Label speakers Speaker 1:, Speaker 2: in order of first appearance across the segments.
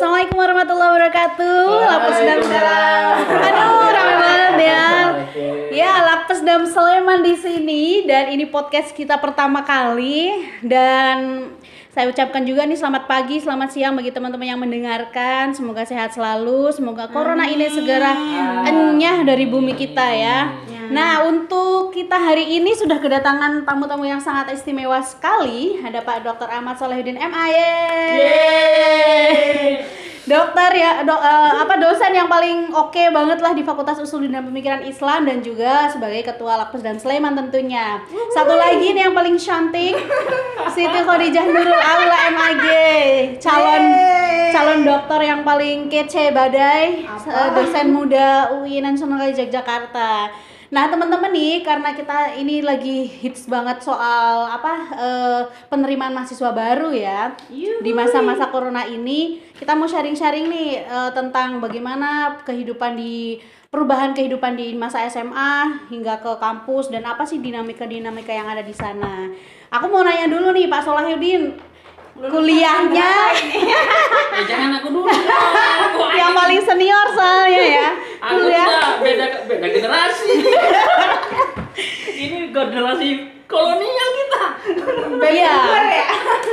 Speaker 1: Assalamualaikum warahmatullahi wabarakatuh. Lapes dan salam. Aduh, ramai banget ya. Ya, Lapes dan Sleman di sini dan ini podcast kita pertama kali dan saya ucapkan juga nih selamat pagi, selamat siang bagi teman-teman yang mendengarkan. Semoga sehat selalu, semoga corona ini segera enyah dari bumi kita ya. Nah, untuk kita hari ini sudah kedatangan tamu-tamu yang sangat istimewa sekali. Ada Pak Dr. Ahmad Salahuddin MA. Yeay. Dokter ya, do- eh, apa dosen yang paling oke banget lah di Fakultas Usul dan Pemikiran Islam dan juga sebagai ketua Lapus dan Sleman tentunya. Satu lagi nih yang paling cantik, Siti Khadijah Nurul Aula MAG, calon calon dokter yang paling kece badai, eh, dosen muda UI Nasional Yogyakarta. Nah teman-teman nih karena kita ini lagi hits banget soal apa eh, penerimaan mahasiswa baru ya di masa-masa corona ini kita mau sharing-sharing nih eh, tentang bagaimana kehidupan di perubahan kehidupan di masa SMA hingga ke kampus dan apa sih dinamika-dinamika yang ada di sana. Aku mau nanya dulu nih Pak Solahuddin kuliahnya
Speaker 2: Eh, jangan aku dulu. Aku
Speaker 1: yang paling senior soalnya ya
Speaker 2: Aku udah beda beda generasi. Ini generasi kolonial kita.
Speaker 1: Iya.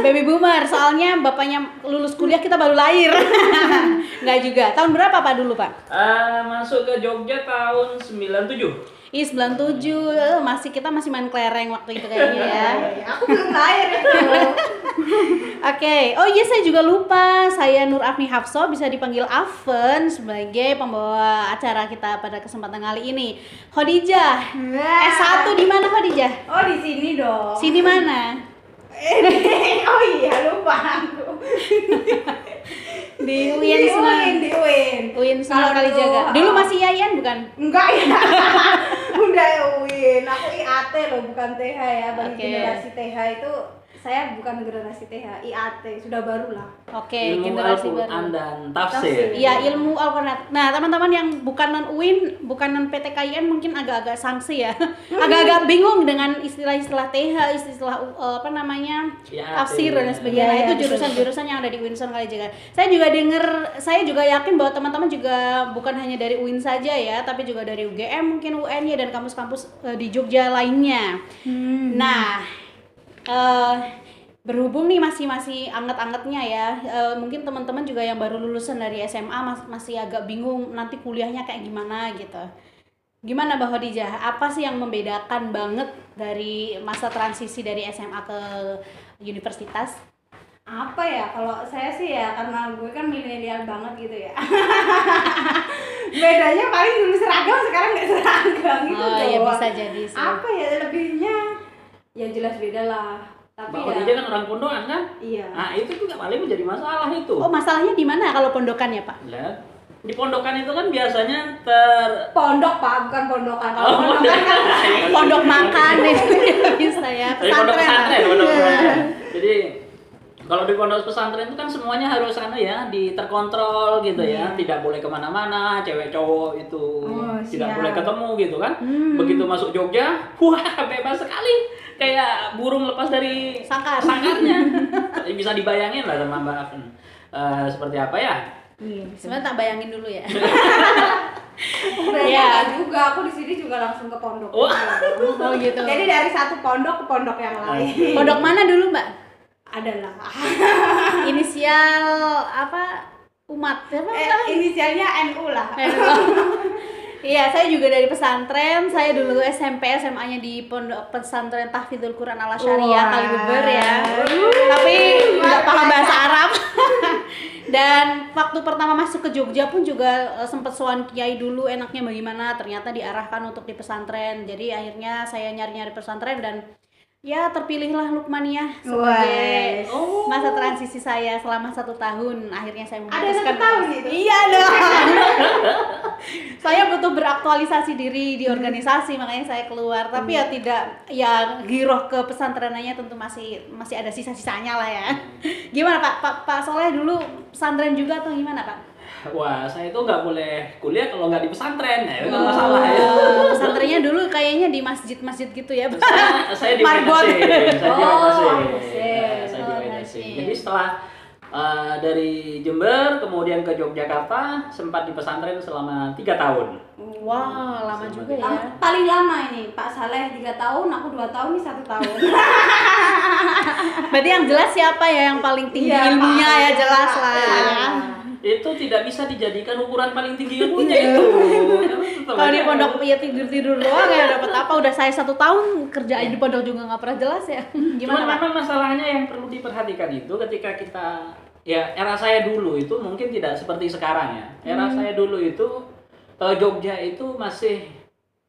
Speaker 1: Baby boomer, soalnya bapaknya lulus kuliah kita baru lahir. Enggak juga. Tahun berapa Pak dulu, Pak?
Speaker 2: Eh, masuk ke Jogja tahun 97.
Speaker 1: Ih, 97. Eh, masih kita masih main kelereng waktu itu kayaknya ya.
Speaker 3: Aku belum lahir itu.
Speaker 1: Oke. Oh iya saya juga lupa. Saya Nur Afni Hafso bisa dipanggil Aven sebagai pembawa acara kita pada kesempatan kali ini. Khadijah.
Speaker 3: Wah.
Speaker 1: S1 di mana Khadijah?
Speaker 3: Oh di sini dong.
Speaker 1: Sini mana?
Speaker 3: oh iya lupa aku.
Speaker 1: Di
Speaker 3: Di
Speaker 1: UIN
Speaker 3: UIN,
Speaker 1: Sunan.
Speaker 3: di UIN.
Speaker 1: UIN Sunan
Speaker 3: Kalau
Speaker 1: Kalijaga.
Speaker 3: dulu, ah.
Speaker 1: masih Yayan bukan?
Speaker 3: Enggak ya. Udah UIN. Aku IAT loh bukan TH ya. Bagi
Speaker 1: Oke.
Speaker 3: generasi TH itu saya bukan generasi TH, IAT sudah baru lah.
Speaker 1: Oke,
Speaker 2: Ilmu
Speaker 1: generasi baru.
Speaker 2: Al-Quran dan
Speaker 3: Tafsir.
Speaker 1: Iya ilmu Al-Quran. Nah teman-teman yang bukan non UIN, bukan non PTKIN mungkin agak-agak sanksi ya, agak-agak bingung dengan istilah-istilah TH, istilah uh, apa namanya
Speaker 2: Ya,
Speaker 1: tafsir dan
Speaker 2: iya.
Speaker 1: sebagainya. Nah,
Speaker 3: Iya,
Speaker 1: itu jurusan-jurusan yang ada di UIN Sunan Kalijaga. Saya juga dengar, saya juga yakin bahwa teman-teman juga bukan hanya dari UIN saja ya, tapi juga dari UGM mungkin UN ya dan kampus-kampus uh, di Jogja lainnya. Nah, eh berhubung nih masih masih anget-angetnya ya, eh, mungkin teman-teman juga yang baru lulusan dari SMA mas- masih agak bingung nanti kuliahnya kayak gimana gitu. Gimana Mbak Khadijah? Apa sih yang membedakan banget dari masa transisi dari SMA ke universitas?
Speaker 3: Apa ya kalau saya sih ya karena gue kan milenial banget gitu ya. Bedanya paling dulu seragam sekarang nggak seragam gitu
Speaker 1: oh ya bisa jadi sih.
Speaker 3: Apa ya lebihnya? Ya jelas beda lah. Tapi
Speaker 2: Mbak
Speaker 3: ya
Speaker 2: kan orang pondokan kan?
Speaker 3: iya.
Speaker 2: Nah, itu juga paling menjadi masalah itu.
Speaker 1: Oh masalahnya di mana kalau pondokannya Pak?
Speaker 2: Lah, di pondokan itu kan biasanya ter
Speaker 3: Pondok pak, bukan pondokan. Kalau
Speaker 2: Oh,
Speaker 3: pondokan kan
Speaker 1: Pondok makan itu bisa ya.
Speaker 2: Jadi pondok pesantren, pondok
Speaker 1: Iya.
Speaker 2: pesantren. Jadi kalau di pondok pesantren itu kan semuanya harus anu ya, di terkontrol gitu ya, tidak boleh ke mana-mana, cewek cowok itu
Speaker 3: Oh,
Speaker 2: tidak
Speaker 3: siap.
Speaker 2: boleh ketemu gitu kan. Begitu masuk Jogja, wah bebas sekali, kayak burung lepas dari
Speaker 1: Sangkar.
Speaker 2: sangkarnya. Bisa dibayangin lah sama Mbak Afen. Eh, seperti apa ya?
Speaker 3: Iya,
Speaker 1: Sebenarnya tak bayangin dulu ya. Iya.
Speaker 3: juga, aku di sini juga langsung ke pondok.
Speaker 2: Wah.
Speaker 1: Oh gitu.
Speaker 3: Jadi dari satu pondok ke pondok yang lain.
Speaker 1: Pondok mana dulu Mbak?
Speaker 3: Adalah.
Speaker 1: Inisial apa? Umat. Apa?
Speaker 3: Eh, inisialnya NU lah.
Speaker 1: Iya, saya juga dari pesantren. Saya dulu SMP, SMA-nya di Pondok Pesantren Tahfidzul Quran Ala Syariah
Speaker 3: Wah.
Speaker 1: Kalibeber ya. Tapi nggak paham bahasa Arab. Dan waktu pertama masuk ke Jogja pun juga eh, sempat sowan kiai dulu enaknya bagaimana. Ternyata diarahkan untuk di pesantren. Jadi akhirnya saya nyari-nyari pesantren dan ya terpilihlah Lukmania sebagai.
Speaker 2: Oh.
Speaker 1: masa transisi saya selama satu tahun. Akhirnya saya
Speaker 3: Ada
Speaker 1: memutuskan
Speaker 3: satu tahun itu?
Speaker 1: Iya dong. saya butuh beraktualisasi diri di organisasi makanya saya keluar. Tapi ya tidak ya giroh ke pesantrenannya tentu masih masih ada sisa-sisanya lah ya. Gimana Pak? Pak Pak Soleh dulu pesantren juga atau gimana Pak?
Speaker 2: Wah, saya itu nggak boleh kuliah kalau nggak di pesantren, ya itu kan masalah ya.
Speaker 1: Oh, pesantrennya dulu kayaknya di masjid-masjid gitu ya.
Speaker 2: Saya, saya di
Speaker 1: Marbot.
Speaker 2: UNSC, saya di
Speaker 3: Oh.
Speaker 2: UNSC. Ya, saya di
Speaker 1: Oh,
Speaker 2: UNSC.
Speaker 1: UNSC.
Speaker 2: Jadi setelah Eh, dari Jember kemudian ke Yogyakarta sempat di pesantren selama tiga tahun.
Speaker 1: Wah, lama juga ya.
Speaker 3: Lama- paling lama ini Pak Saleh 3 tahun, aku 2 tahun, ini satu tahun.
Speaker 1: Berarti yang jelas siapa ya yang paling tinggi
Speaker 3: Iya,
Speaker 1: ilmunya
Speaker 3: Pak.
Speaker 1: ya jelas lah.
Speaker 3: Iya.
Speaker 2: Itu tidak bisa dijadikan ukuran paling tinggi ilmunya itu. Tetap
Speaker 1: Kalau di pondok ya tidur tidur doang ya dapat apa? Udah saya satu tahun kerja aja di pondok juga nggak pernah jelas ya.
Speaker 2: Cuman
Speaker 1: Gimana pak?
Speaker 2: memang masalahnya yang perlu diperhatikan itu ketika kita ya era saya dulu itu mungkin tidak seperti sekarang ya. Era
Speaker 1: Hmm.
Speaker 2: saya dulu itu eh, Jogja itu masih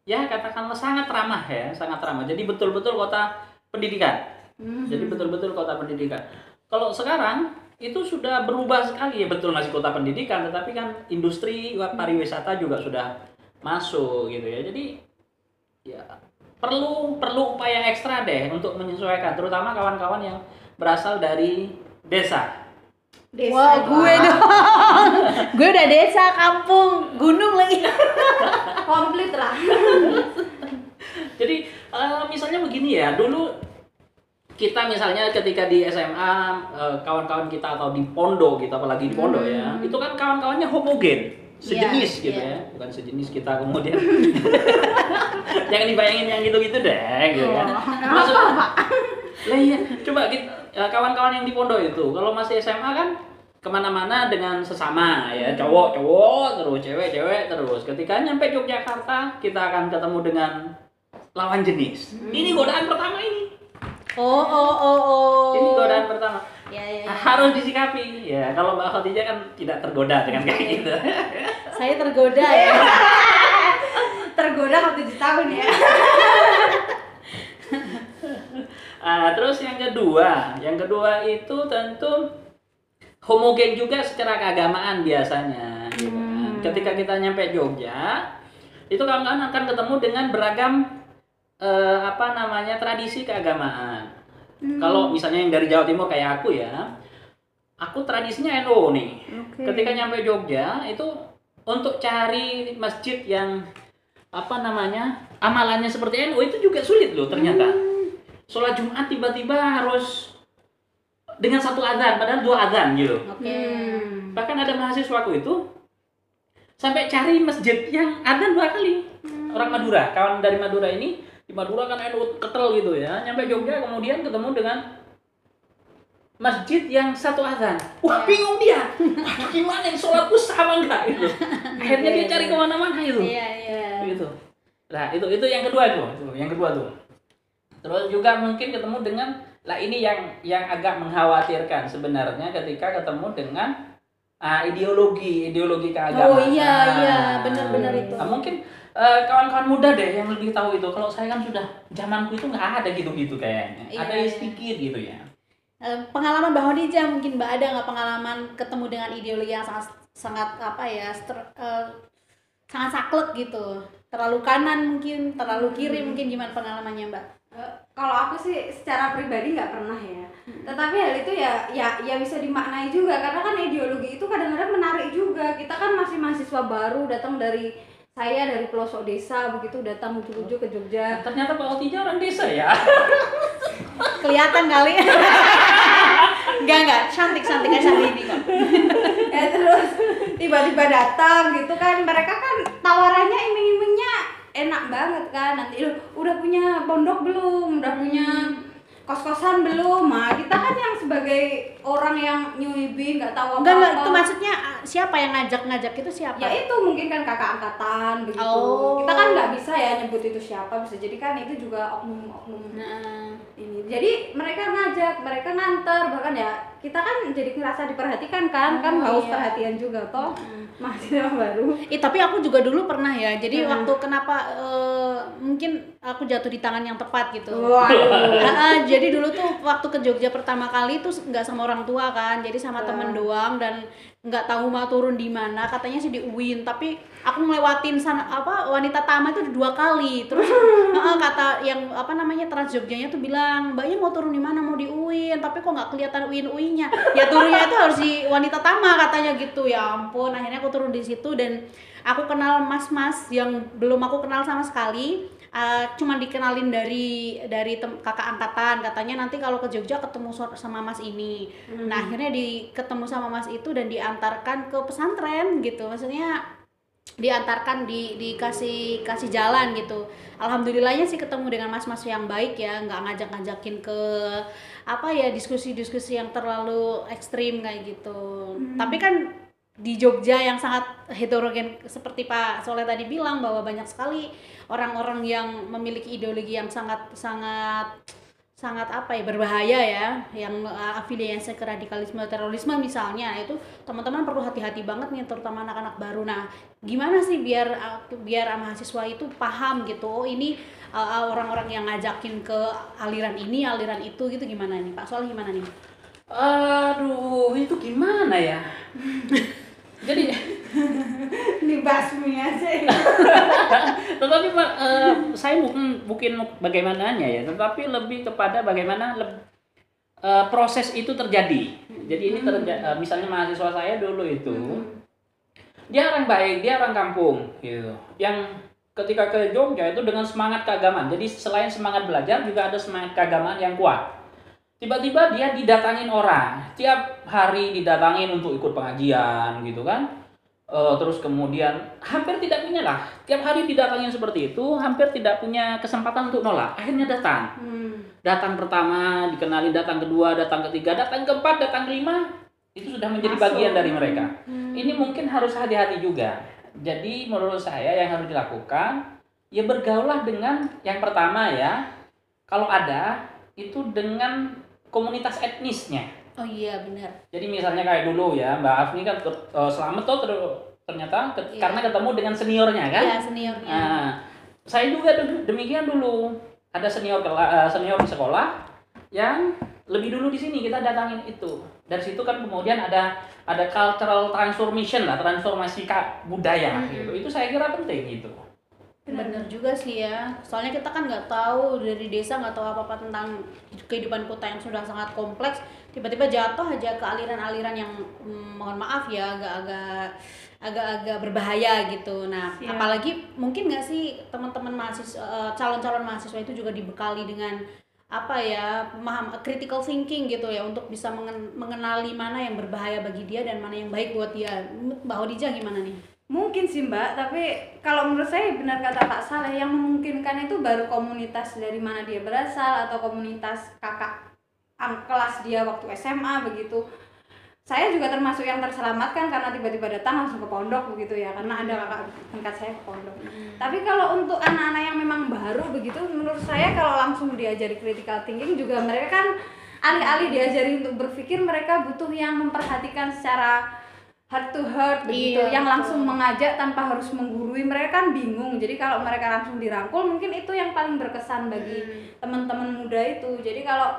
Speaker 2: ya katakanlah sangat ramah ya, sangat ramah. Jadi betul-betul kota pendidikan.
Speaker 1: Hmm.
Speaker 2: Jadi betul-betul kota pendidikan. Kalau sekarang itu sudah berubah sekali ya betul masih kota pendidikan, tetapi kan industri pariwisata juga sudah masuk gitu ya. Jadi ya perlu perlu upaya ekstra deh untuk menyesuaikan, terutama kawan-kawan yang berasal dari desa.
Speaker 3: Desa
Speaker 1: Wah gue dong. gue udah desa, kampung, gunung lagi.
Speaker 3: komplit lah.
Speaker 2: Jadi eh, misalnya begini ya, dulu kita misalnya ketika di SMA eh, kawan-kawan kita atau di pondok gitu, apalagi di pondok ya, itu kan kawan-kawannya homogen, sejenis
Speaker 1: Iya,
Speaker 2: gitu
Speaker 1: iya.
Speaker 2: ya, bukan sejenis kita kemudian. Jangan dibayangin yang gitu-gitu deh, gitu kan. Maksud, lah iya, coba kita eh, kawan-kawan yang di pondok itu, kalau masih SMA kan ke mana-mana dengan sesama ya cowok cowok terus cewek cewek terus. Ketika nyampe Yogyakarta kita akan ketemu dengan lawan jenis. Ini godaan pertama ini
Speaker 1: Oh oh oh oh.
Speaker 2: ini godaan pertama
Speaker 1: Ya ya. ya.
Speaker 2: harus disikapi ya kalau Mbak Khadijah kan tidak tergoda dengan kayak gitu
Speaker 1: Saya tergoda ya.
Speaker 3: Tergoda kalau 7 tahun ya.
Speaker 2: Ah, terus yang kedua yang kedua itu tentu homogen juga secara keagamaan biasanya gitu kan. ketika kita nyampe Jogja itu kawan-kawan akan ketemu dengan beragam eh, apa namanya tradisi keagamaan. Kalau misalnya yang dari Jawa Timur kayak aku ya aku tradisinya NU nih.
Speaker 1: Oke.
Speaker 2: ketika nyampe Jogja itu untuk cari masjid yang apa namanya amalannya seperti NU itu juga sulit loh ternyata. Sholat Jumat tiba-tiba harus dengan satu adzan padahal dua adzan gitu.
Speaker 1: Oke.
Speaker 3: Hmm.
Speaker 2: bahkan ada mahasiswaku itu sampai cari masjid yang adzan dua kali. Orang Madura kawan dari Madura ini di Madura kan NU ketel gitu ya. Nyampe Jogja kemudian ketemu dengan masjid yang satu azan. Wah bingung dia. Gimana ini sholatku sama enggak itu akhirnya dia cari ke mana-mana itu
Speaker 1: Iya iya.
Speaker 2: gitu. Nah itu itu yang kedua itu yang kedua tuh. Terus juga mungkin ketemu dengan lah ini yang yang agak mengkhawatirkan sebenarnya ketika ketemu dengan ah, ideologi ideologi keagamaan.
Speaker 1: Oh iya iya. Benar-benar itu.
Speaker 2: Nah, mungkin eh, kawan-kawan muda deh yang lebih tahu itu. Kalau saya kan sudah zamanku itu nggak ada gitu-gitu kayaknya.
Speaker 1: Iya,
Speaker 2: ada yang
Speaker 1: iya.
Speaker 2: sedikit gitu ya.
Speaker 1: Eh, pengalaman Mbak Hodijah mungkin Mbak ada nggak pengalaman ketemu dengan ideologi yang sangat sangat apa ya str- eh, sangat saklek gitu terlalu kanan mungkin terlalu kiri mungkin gimana pengalamannya Mbak?
Speaker 3: Eh, kalau aku sih secara pribadi nggak pernah ya tetapi hal itu ya ya ya bisa dimaknai juga karena kan ideologi itu kadang-kadang menarik juga kita kan masih mahasiswa baru datang dari saya dari pelosok desa begitu datang ujuk-ujuk ke Jogja
Speaker 2: Ternyata Pak Otija orang desa ya.
Speaker 1: Kelihatan kali. Enggak enggak cantik cantik kayak ini kok.
Speaker 3: ya terus tiba-tiba datang gitu kan mereka kan tawarannya iming-imingnya enak banget kan nanti udah punya pondok belum udah punya kos-kosan belum nah kita kan yang sebagai orang yang newbie nggak tahu
Speaker 1: Enggak enggak
Speaker 3: apa-apa.
Speaker 1: itu maksudnya ah, siapa yang ngajak-ngajak itu siapa?
Speaker 3: ya itu mungkin kan kakak angkatan begitu.
Speaker 1: Oh.
Speaker 3: kita kan nggak bisa ya nyebut itu siapa bisa jadi kan itu juga oknum-oknum
Speaker 1: Nah,
Speaker 3: ini. Jadi mereka ngajak mereka nganter bahkan ya kita kan jadi ngerasa diperhatikan kan kan
Speaker 1: Oh,
Speaker 3: haus
Speaker 1: iya.
Speaker 3: perhatian juga toh mahasiswa baru
Speaker 1: Ih, tapi aku juga dulu pernah ya. Jadi
Speaker 3: Hmm.
Speaker 1: waktu kenapa eh, mungkin aku jatuh di tangan yang tepat gitu. Ah, ah, jadi dulu tuh waktu ke Jogja pertama kali tuh nggak sama orang tua kan, jadi sama temen doang dan nggak tahu mau turun di mana. Katanya sih di UIN, tapi aku ngelewatin sana apa wanita tama itu dua kali. Terus kata yang apa namanya Trans Jogjanya tuh bilang, mbaknya mau turun di mana? Mau di UIN, tapi kok nggak kelihatan UIN UIN-nya. Ya turunnya itu harus di wanita tama katanya gitu. Ya ampun, akhirnya aku turun di situ dan aku kenal mas-mas yang belum aku kenal sama sekali uh, cuman dikenalin dari dari tem- kakak angkatan katanya nanti kalau ke Jogja ketemu sama Mas ini. Nah, akhirnya di ketemu sama Mas itu dan diantarkan ke pesantren gitu. Maksudnya diantarkan di dikasih kasih jalan gitu. Alhamdulillahnya sih ketemu dengan mas-mas yang baik ya, nggak ngajak-ngajakin ke apa ya diskusi-diskusi yang terlalu ekstrim kayak gitu. Tapi kan di Jogja yang sangat heterogen. Seperti Pak Soleh tadi bilang bahwa banyak sekali orang-orang yang memiliki ideologi yang sangat sangat sangat apa ya berbahaya ya yang uh, afiliasi ke radikalisme terorisme misalnya itu teman-teman perlu hati-hati banget nih terutama anak-anak baru. Nah gimana sih biar uh, biar mahasiswa itu paham gitu oh ini uh, orang-orang yang ngajakin ke aliran ini aliran itu gitu gimana nih? Pak Soleh gimana nih?
Speaker 2: Aduh, itu gimana ya? Jadi,
Speaker 3: Dibasmi aja.
Speaker 2: tetapi Pak, eh, saya bukan bukan bagaimananya ya, tetapi lebih kepada bagaimana leb- eh, proses itu terjadi. Jadi ini terjadi, misalnya mahasiswa saya dulu itu, dia orang baik, dia orang kampung, gitu. Yang ketika ke Jogja itu dengan semangat keagamaan. Jadi selain semangat belajar juga ada semangat keagamaan yang kuat. Tiba-tiba dia didatangin orang, tiap hari didatangin untuk ikut pengajian gitu kan. Eh, terus kemudian hampir tidak punya lah, tiap hari didatangin seperti itu, hampir tidak punya kesempatan untuk nolak. Akhirnya datang.
Speaker 3: Hmm.
Speaker 2: Datang pertama, dikenalin datang kedua, datang ketiga, datang keempat, datang kelima, itu sudah menjadi
Speaker 3: Masuk.
Speaker 2: bagian dari mereka. Ini mungkin harus hati-hati juga. Jadi menurut saya yang harus dilakukan ya bergaulah dengan yang pertama ya. Kalau ada itu dengan komunitas etnisnya.
Speaker 1: oh iya benar
Speaker 2: Jadi misalnya kayak dulu ya Mbak Afni kan eh, selamat tuh ter- ternyata ke-
Speaker 1: Iya.
Speaker 2: karena ketemu dengan seniornya kan.
Speaker 1: ya seniornya
Speaker 2: Nah, saya juga de- demikian dulu. Ada senior eh, senior di sekolah yang lebih dulu di sini kita datangin itu. Dari situ kan kemudian ada ada cultural transformation lah, transformasi budaya
Speaker 1: Mhm.
Speaker 2: gitu. Itu saya kira penting gitu.
Speaker 1: Bener juga sih ya, soalnya kita kan nggak tahu dari desa nggak tahu apa-apa tentang kehidupan kota yang sudah sangat kompleks, tiba-tiba jatuh aja ke aliran-aliran yang mm, mohon maaf ya agak-agak agak-agak berbahaya gitu. Nah,
Speaker 3: Siap.
Speaker 1: apalagi mungkin nggak sih teman-teman mahasiswa eh, calon-calon mahasiswa itu juga dibekali dengan apa ya memaham critical thinking gitu ya untuk bisa mengen- mengenali mana yang berbahaya bagi dia dan mana yang baik buat dia. Mbak Hodijah gimana nih?
Speaker 3: Mungkin sih Mbak, tapi kalau menurut saya benar kata Pak Saleh yang memungkinkan itu baru komunitas dari mana dia berasal atau komunitas kakak kelas dia waktu SMA begitu. Saya juga termasuk yang terselamatkan karena tiba-tiba datang langsung ke pondok begitu ya, karena ada kakak tingkat saya ke pondok. Tapi kalau untuk anak-anak yang memang baru begitu, menurut saya kalau langsung diajari critical thinking juga mereka kan alih-alih diajari untuk berpikir, mereka butuh yang memperhatikan secara heart to heart begitu,
Speaker 1: Iya,
Speaker 3: yang
Speaker 1: betul.
Speaker 3: langsung mengajak tanpa harus menggurui. Mereka kan bingung. Jadi kalau mereka langsung dirangkul, mungkin itu yang paling berkesan bagi teman-teman muda itu. Jadi kalau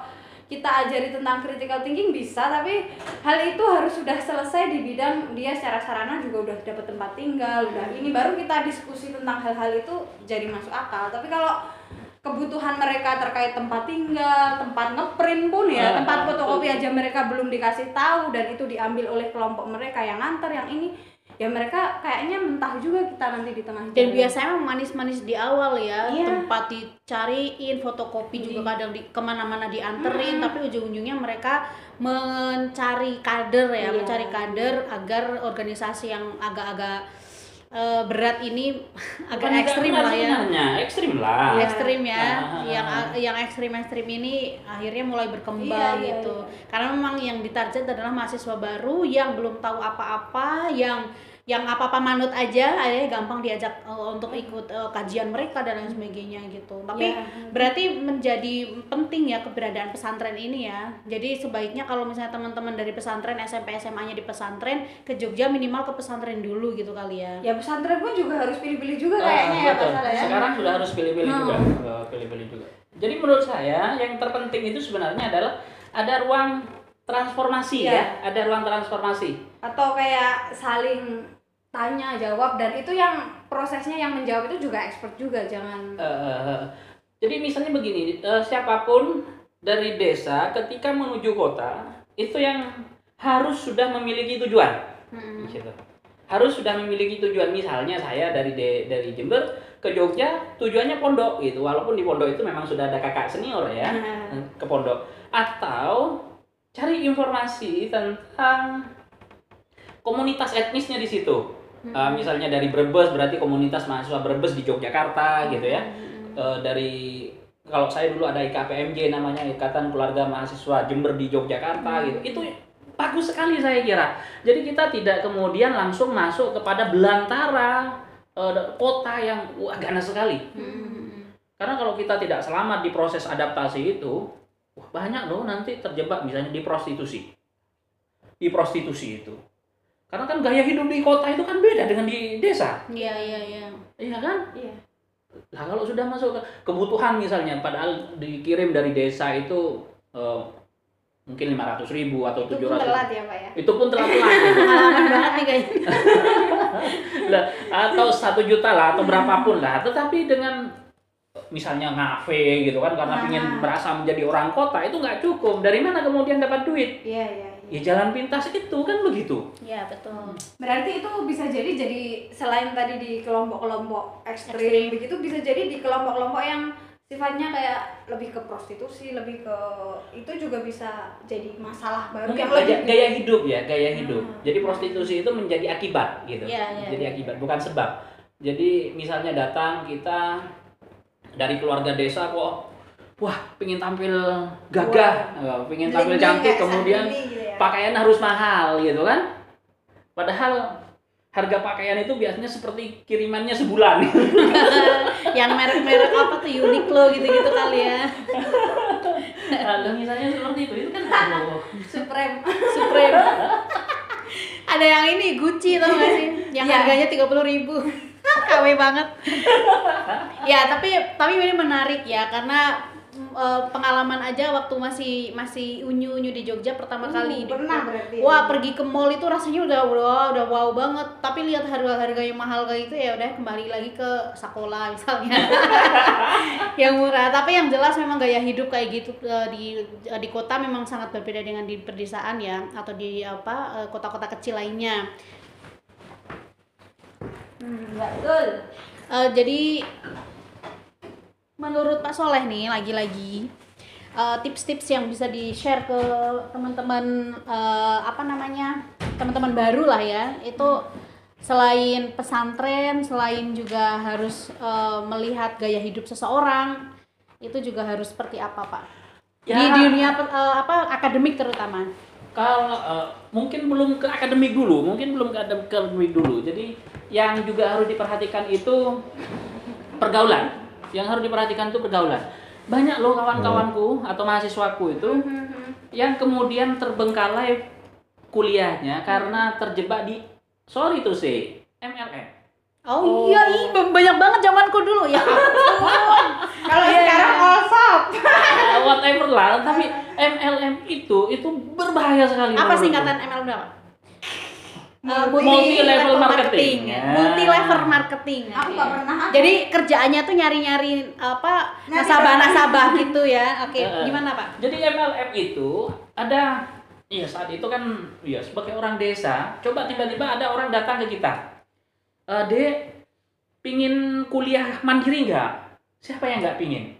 Speaker 3: kita ajari tentang critical thinking bisa, tapi hal itu harus sudah selesai di bidang dia secara sarana juga udah dapat tempat tinggal, udah ini baru kita diskusi tentang hal-hal itu jadi masuk akal. Tapi kalau kebutuhan mereka terkait tempat tinggal, tempat ngeprint pun ya,
Speaker 2: Ah,
Speaker 3: tempat fotokopi
Speaker 2: betul.
Speaker 3: aja mereka belum dikasih tahu dan itu diambil oleh kelompok mereka yang nganter yang ini ya mereka kayaknya mentah juga kita nanti di tengah
Speaker 1: Dan
Speaker 3: jalan.
Speaker 1: biasanya emang manis-manis di awal ya,
Speaker 3: Iya.
Speaker 1: tempat dicariin, fotokopi juga kadang di ke mana-mana dianterin, tapi ujung-ujungnya mereka mencari kader ya,
Speaker 3: Iya.
Speaker 1: mencari kader agar organisasi yang agak-agak eh, berat ini agak
Speaker 2: Bukan
Speaker 1: ekstrim lah ya.
Speaker 2: sebenarnya, ekstrim lah.
Speaker 3: Iya.
Speaker 1: ekstrim ya,
Speaker 2: Ah.
Speaker 1: yang yang ekstrim-ekstrim ini akhirnya mulai berkembang
Speaker 3: Iya, iya,
Speaker 1: gitu.
Speaker 3: iya.
Speaker 1: Karena memang yang ditarget adalah mahasiswa baru yang belum tahu apa-apa, yang yang apa-apa manut aja, akhirnya gampang diajak uh, untuk ikut uh, kajian mereka dan lain sebagainya gitu. Tapi
Speaker 3: Iya.
Speaker 1: berarti menjadi penting ya keberadaan pesantren ini ya. Jadi sebaiknya kalau misalnya teman-teman dari pesantren SMP SMA-nya di pesantren ke Jogja minimal ke pesantren dulu gitu kali ya.
Speaker 3: ya pesantren pun juga harus pilih-pilih juga
Speaker 2: Ah,
Speaker 3: kayaknya ya
Speaker 2: betul.
Speaker 3: Saleh ya.
Speaker 2: Sekarang sudah harus pilih-pilih
Speaker 1: Hmm.
Speaker 2: juga, Eh, pilih-pilih juga. Jadi menurut saya yang terpenting itu sebenarnya adalah ada ruang transformasi
Speaker 3: Iya.
Speaker 2: ya, ada ruang transformasi.
Speaker 3: atau kayak saling tanya jawab dan itu yang prosesnya yang menjawab itu juga expert juga jangan
Speaker 2: Eh, jadi misalnya begini, eh, siapa pun dari desa ketika menuju kota itu yang harus sudah memiliki tujuan, gitu. harus sudah memiliki tujuan. Misalnya saya dari De- dari Jember ke Jogja tujuannya pondok gitu. Walaupun di pondok itu memang sudah ada kakak senior ya ke pondok. Atau cari informasi tentang komunitas etnisnya di situ Uh, misalnya dari Brebes berarti komunitas mahasiswa Brebes di Yogyakarta gitu ya. Uh, dari kalau saya dulu ada IKPMJ namanya Ikatan Keluarga Mahasiswa Jember di Yogyakarta gitu. Itu bagus sekali saya kira. Jadi kita tidak kemudian langsung masuk kepada belantara uh, kota yang wah ganas sekali. Karena kalau kita tidak selamat di proses adaptasi itu wah banyak loh nanti terjebak misalnya di prostitusi. Di prostitusi itu karena kan gaya hidup di kota itu kan beda dengan di desa
Speaker 1: Iya iya iya.
Speaker 2: iya kan
Speaker 3: Iya.
Speaker 2: Nah kalau sudah masuk ke kebutuhan misalnya, padahal dikirim dari desa itu eh, mungkin 500 ribu atau
Speaker 3: Itu
Speaker 2: 700
Speaker 3: pun telat ya Pak ya.
Speaker 2: itu pun telat telat
Speaker 1: Pengalaman banget nih kayaknya.
Speaker 2: Lah, atau satu juta lah atau berapapun lah tetapi dengan misalnya ngafe gitu kan karena
Speaker 3: Nah.
Speaker 2: ingin merasa menjadi orang kota itu nggak cukup dari mana kemudian dapat duit
Speaker 3: Iya iya. Iya.
Speaker 2: ya jalan pintas itu kan begitu
Speaker 1: Iya betul.
Speaker 3: Berarti itu bisa jadi jadi selain tadi di kelompok-kelompok ekstrim
Speaker 1: Ekstrim.
Speaker 3: begitu bisa jadi di kelompok-kelompok yang sifatnya kayak lebih ke prostitusi, lebih ke itu juga bisa jadi masalah baru
Speaker 2: mungkin
Speaker 3: yang
Speaker 2: gaya,
Speaker 3: lebih
Speaker 2: gaya hidup ya gaya hidup
Speaker 3: Hmm.
Speaker 2: jadi prostitusi itu menjadi akibat gitu
Speaker 1: Iya, iya,
Speaker 2: jadi
Speaker 1: iya.
Speaker 2: akibat bukan sebab jadi misalnya datang kita dari keluarga desa kok wah pengen tampil gagah eh, pengen tampil cantik kemudian
Speaker 3: gitu ya.
Speaker 2: pakaian harus mahal gitu kan padahal harga pakaian itu biasanya seperti kirimannya sebulan
Speaker 1: Yang merek-merek apa tuh Uniqlo gitu-gitu kali ya.
Speaker 2: Kalau misalnya seperti itu itu kan.
Speaker 3: Supreme.
Speaker 1: Supreme. Ada yang ini Gucci tau gak sih? Yang
Speaker 3: Iya.
Speaker 1: harganya tiga puluh ribu. KW banget. ya tapi tapi ini menarik ya karena eh, pengalaman aja waktu masih masih unyu unyu di Jogja pertama
Speaker 3: Uh,
Speaker 1: kali di-
Speaker 3: pernah berarti.
Speaker 1: wah pergi ke mall itu rasanya udah udah udah wow banget. Tapi lihat harga harga yang mahal kayak gitu ya udah kembali lagi ke sekolah misalnya. Yang murah. Tapi yang jelas memang gaya hidup kayak gitu eh, di di kota memang sangat berbeda dengan di pedesaan ya atau di apa eh, kota-kota kecil lainnya.
Speaker 3: Hmm, betul.
Speaker 1: Eh, jadi menurut Pak Soleh nih lagi-lagi eh, tips-tips yang bisa di share ke teman-teman eh, apa namanya teman-teman baru lah ya itu selain pesantren selain juga harus eh, melihat gaya hidup seseorang itu juga harus seperti apa Pak di
Speaker 2: Ya.
Speaker 1: di dunia pe- eh, apa akademik terutama
Speaker 2: Kalau eh, mungkin belum ke akademik dulu, mungkin belum ke akademik dulu. Jadi yang juga harus diperhatikan itu pergaulan. Yang harus diperhatikan itu pergaulan. Banyak loh kawan-kawanku atau mahasiswaku itu yang kemudian terbengkalai kuliahnya karena terjebak di sorry to say MLM.
Speaker 1: oh, iya iya banyak banget zamanku dulu ya
Speaker 3: Kalau
Speaker 1: Iya.
Speaker 3: sekarang all shop.
Speaker 2: Whatever lah, tapi MLM itu itu berbahaya sekali.
Speaker 1: apa singkatan MLM berapa? Eh,
Speaker 2: Multi level marketing.
Speaker 1: ya.
Speaker 2: Ya.
Speaker 1: multi level marketing
Speaker 3: Aku
Speaker 1: Oke.
Speaker 3: nggak pernah.
Speaker 1: jadi kerjaannya tuh nyari-nyari apa
Speaker 3: Nyari
Speaker 1: nasabah-nasabah gitu ya oke
Speaker 2: Heeh.
Speaker 1: gimana pak
Speaker 2: Jadi MLM itu ada Iya saat itu kan ya sebagai orang desa coba tiba-tiba ada orang datang ke kita e, dek pingin kuliah mandiri nggak siapa yang nggak pingin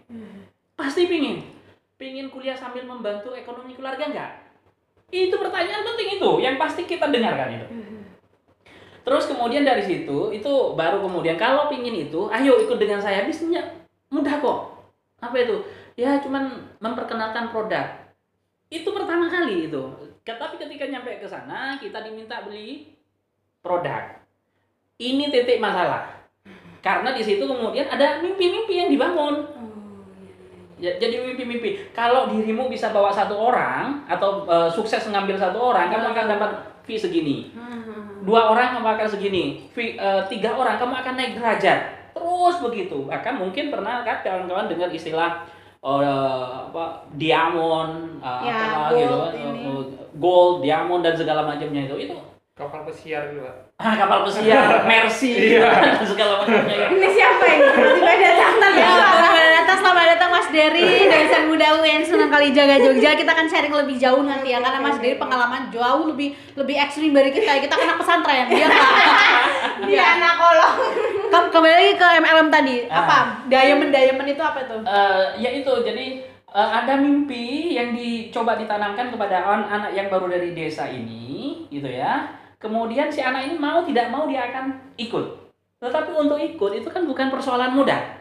Speaker 2: pasti pingin pingin kuliah sambil membantu ekonomi keluarga nggak itu pertanyaan penting itu yang pasti kita dengarkan itu. Terus kemudian dari situ itu baru kemudian kalau pingin itu ayo ikut dengan saya. Bisnisnya mudah kok. Apa itu? Ya cuman memperkenalkan produk. Itu pertama kali itu. Tapi ketika nyampe ke sana kita diminta beli produk. Ini titik masalah. Karena di situ kemudian ada mimpi-mimpi yang dibangun ya, jadi mimpi-mimpi. Kalau dirimu bisa bawa satu orang atau eh, sukses mengambil satu orang kamu akan dapat fee segini. Dua orang kamu akan segini. Fee, eh, tiga orang kamu akan naik derajat. Terus begitu. Bahkan mungkin pernah kan kawan-kawan dengar istilah eh, apa diamond eh,
Speaker 3: Ya,
Speaker 2: apalah
Speaker 3: gold
Speaker 2: gitu
Speaker 3: ini.
Speaker 2: gold diamond dan segala macamnya itu. Itu
Speaker 4: kapal pesiar gitu
Speaker 2: ah, kapal pesiar. Mercy.
Speaker 4: Iya.
Speaker 2: dan segala macamnya. Ya.
Speaker 3: Ini siapa ini? Tiba-tiba datang. Tapi
Speaker 1: atas selamat datang Mas Dery dosen muda UN Sunan Kalijaga Jogja. Kita akan sharing lebih jauh nanti ya karena Mas Dery pengalaman jauh lebih lebih ekstrim dari kita. Kita kena pesantren dia nggak.
Speaker 3: Dia anak kolong.
Speaker 1: Kem- Kembali lagi ke MLM tadi.
Speaker 2: Ah.
Speaker 1: Apa? Diamond diamond itu apa tuh?
Speaker 2: Eh, ya itu jadi eh, ada mimpi yang dicoba ditanamkan kepada anak yang baru dari desa ini gitu ya kemudian si anak ini mau tidak mau dia akan ikut tetapi untuk ikut itu kan bukan persoalan mudah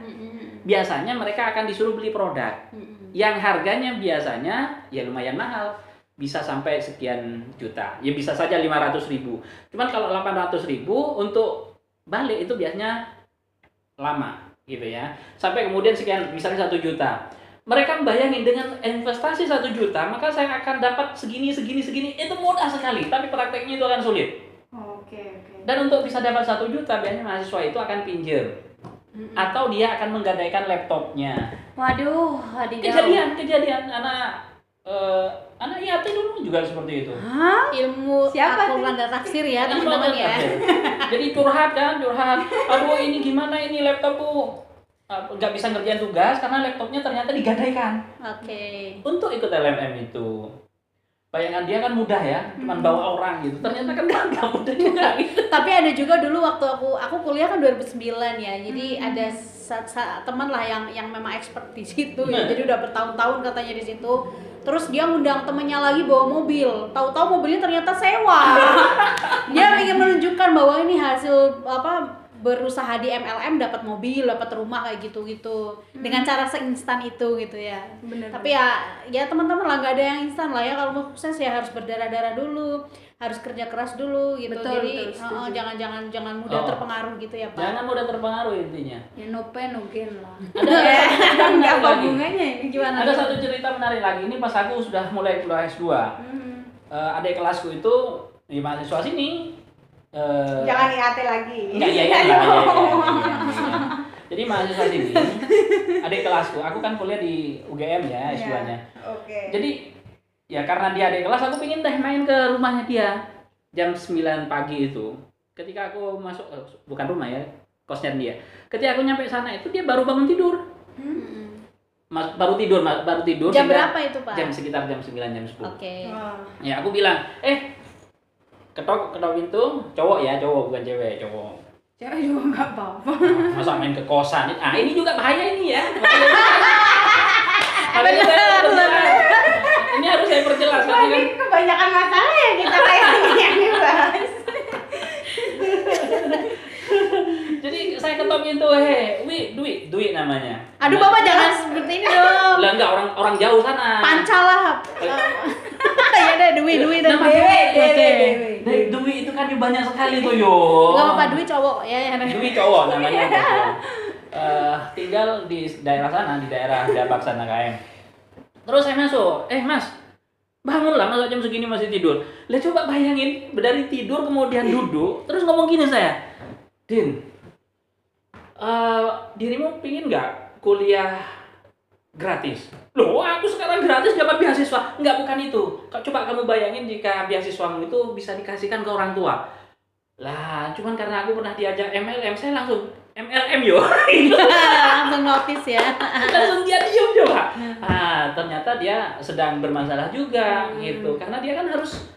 Speaker 2: biasanya mereka akan disuruh beli produk. Yang harganya biasanya ya lumayan mahal. Bisa sampai sekian juta. Ya bisa saja 500 ribu. Cuman kalau 800 ribu untuk balik itu biasanya lama gitu ya. Sampai kemudian sekian misalnya satu juta. Mereka bayangin dengan investasi satu juta maka saya akan dapat segini segini segini. Itu mudah sekali tapi prakteknya itu akan sulit.
Speaker 3: Oke, oke.
Speaker 2: dan untuk bisa dapat satu juta biasanya mahasiswa itu akan pinjam atau dia akan menggadaikan laptopnya.
Speaker 3: Waduh, hadiah.
Speaker 2: kejadian kejadian. Anak eh, anak IAT dulu juga seperti itu.
Speaker 3: Hah?
Speaker 1: Ilmu
Speaker 3: Siapa
Speaker 1: Al-Quran dan tafsir ya teman-teman ya.
Speaker 2: jadi curhat kan curhat. Aduh ini gimana ini laptopku? Ah, nggak bisa ngerjain tugas karena laptopnya ternyata digadaikan.
Speaker 1: Oke.
Speaker 2: untuk ikut LMM itu bayangan dia kan mudah ya cuman bawa orang gitu ternyata kan nggak mudah juga gitu
Speaker 1: Tapi ada juga dulu waktu aku aku kuliah kan 2009 ya. Jadi
Speaker 2: Hmm.
Speaker 1: ada sa- sa- teman lah yang yang memang expert di situ
Speaker 2: Nah.
Speaker 1: ya. Jadi udah bertahun-tahun katanya di situ. Terus dia ngundang temennya lagi bawa mobil. Tahu-tahu mobilnya ternyata sewa. dia ingin menunjukkan bahwa ini hasil apa berusaha di MLM dapat mobil, dapat rumah kayak gitu-gitu. Dengan cara seinstan itu gitu ya.
Speaker 3: Bener.
Speaker 1: Tapi ya ya teman-teman lah nggak ada yang instan lah ya kalau mau sukses ya harus berdarah-darah dulu, harus kerja keras dulu gitu.
Speaker 3: Betul,
Speaker 1: Jadi uh, jangan jangan jangan mudah
Speaker 2: Oh.
Speaker 1: terpengaruh gitu ya Pak.
Speaker 2: jangan mudah terpengaruh intinya
Speaker 3: Ya no pain no gain lah.
Speaker 2: ada satu cerita
Speaker 3: Enggak
Speaker 2: menarik
Speaker 3: apa
Speaker 2: lagi
Speaker 3: hubungannya ini gimana?
Speaker 2: ada satu cerita menarik lagi ini pas aku sudah mulai kuliah S2
Speaker 3: Hmm.
Speaker 2: Eh, adik kelasku itu di mahasiswa sini eh,
Speaker 3: Jangan IAT lagi.
Speaker 2: Enggak, iya, iya, iya, iya, iya, iya. Jadi mahasiswa sini, adik kelasku, aku kan kuliah di UGM ya S2-nya.
Speaker 3: Oke.
Speaker 2: Jadi ya karena dia adik kelas, aku pingin deh main ke rumahnya dia jam 9 pagi itu. Ketika aku masuk, eh, bukan rumah ya, kosnya dia. Ketika aku nyampe sana itu dia baru bangun tidur.
Speaker 1: Mm-mm.
Speaker 2: Mas, baru tidur, mas, baru tidur.
Speaker 1: Jam
Speaker 2: sehingga-
Speaker 1: berapa itu Pak?
Speaker 2: Jam sekitar jam 9, jam 10.
Speaker 1: Oke.
Speaker 3: Wah.
Speaker 2: Ya aku bilang, eh ketok ketok pintu, cowok ya, cowok bukan cewek, cowok.
Speaker 3: Cewek juga nggak apa-apa.
Speaker 2: masa main ke kosan ah ini juga bahaya ini ya Harusnya saya perjelas. ini harus saya perjelas
Speaker 3: Wah,
Speaker 2: karena kan
Speaker 3: ini kebanyakan masalah ya kita kayak ini yang dibahas.
Speaker 2: jadi saya ketok pintu heh wi duit duit namanya
Speaker 1: Aduh
Speaker 2: Nah,
Speaker 1: Bapak jangan seperti ini dong.
Speaker 2: lah enggak orang orang jauh sana
Speaker 1: Pancalah. ya deh Dwi Dwi dan.
Speaker 3: Dewe, Dewe,
Speaker 1: Oke.
Speaker 3: Dewe.
Speaker 2: Dek, duit itu kan banyak sekali tuh yo
Speaker 1: Gak apa-apa Dwi cowok ya. ya.
Speaker 2: Dwi cowok namanya cowok. Eh, tinggal di daerah sana di daerah Dabak sana KM terus saya masuk eh mas bangunlah masa jam segini masih tidur lah coba bayangin dari tidur kemudian duduk terus ngomong gini saya Din eh, dirimu pingin nggak kuliah gratis? Loh aku sekarang gratis dapat beasiswa. Nggak bukan itu. Coba kamu bayangin jika beasiswamu itu bisa dikasihkan ke orang tua? Lah cuman karena aku pernah diajak MLM saya langsung MLM yo.
Speaker 1: Langsung notice ya.
Speaker 2: langsung dia diem coba. Ah ternyata dia sedang bermasalah juga gitu. Karena dia kan harus